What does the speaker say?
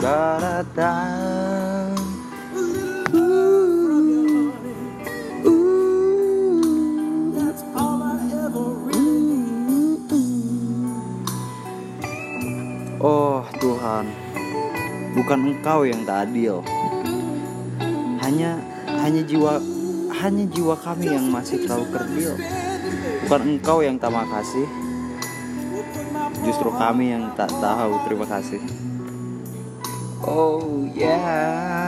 Oh Tuhan. Bukan engkau yang tak adil. Hanya hanya jiwa hanya jiwa kami yang masih terlalu kerdil. Bukan engkau yang tak makasih. Justru kami yang tak tahu terima kasih. Oh. Yeah.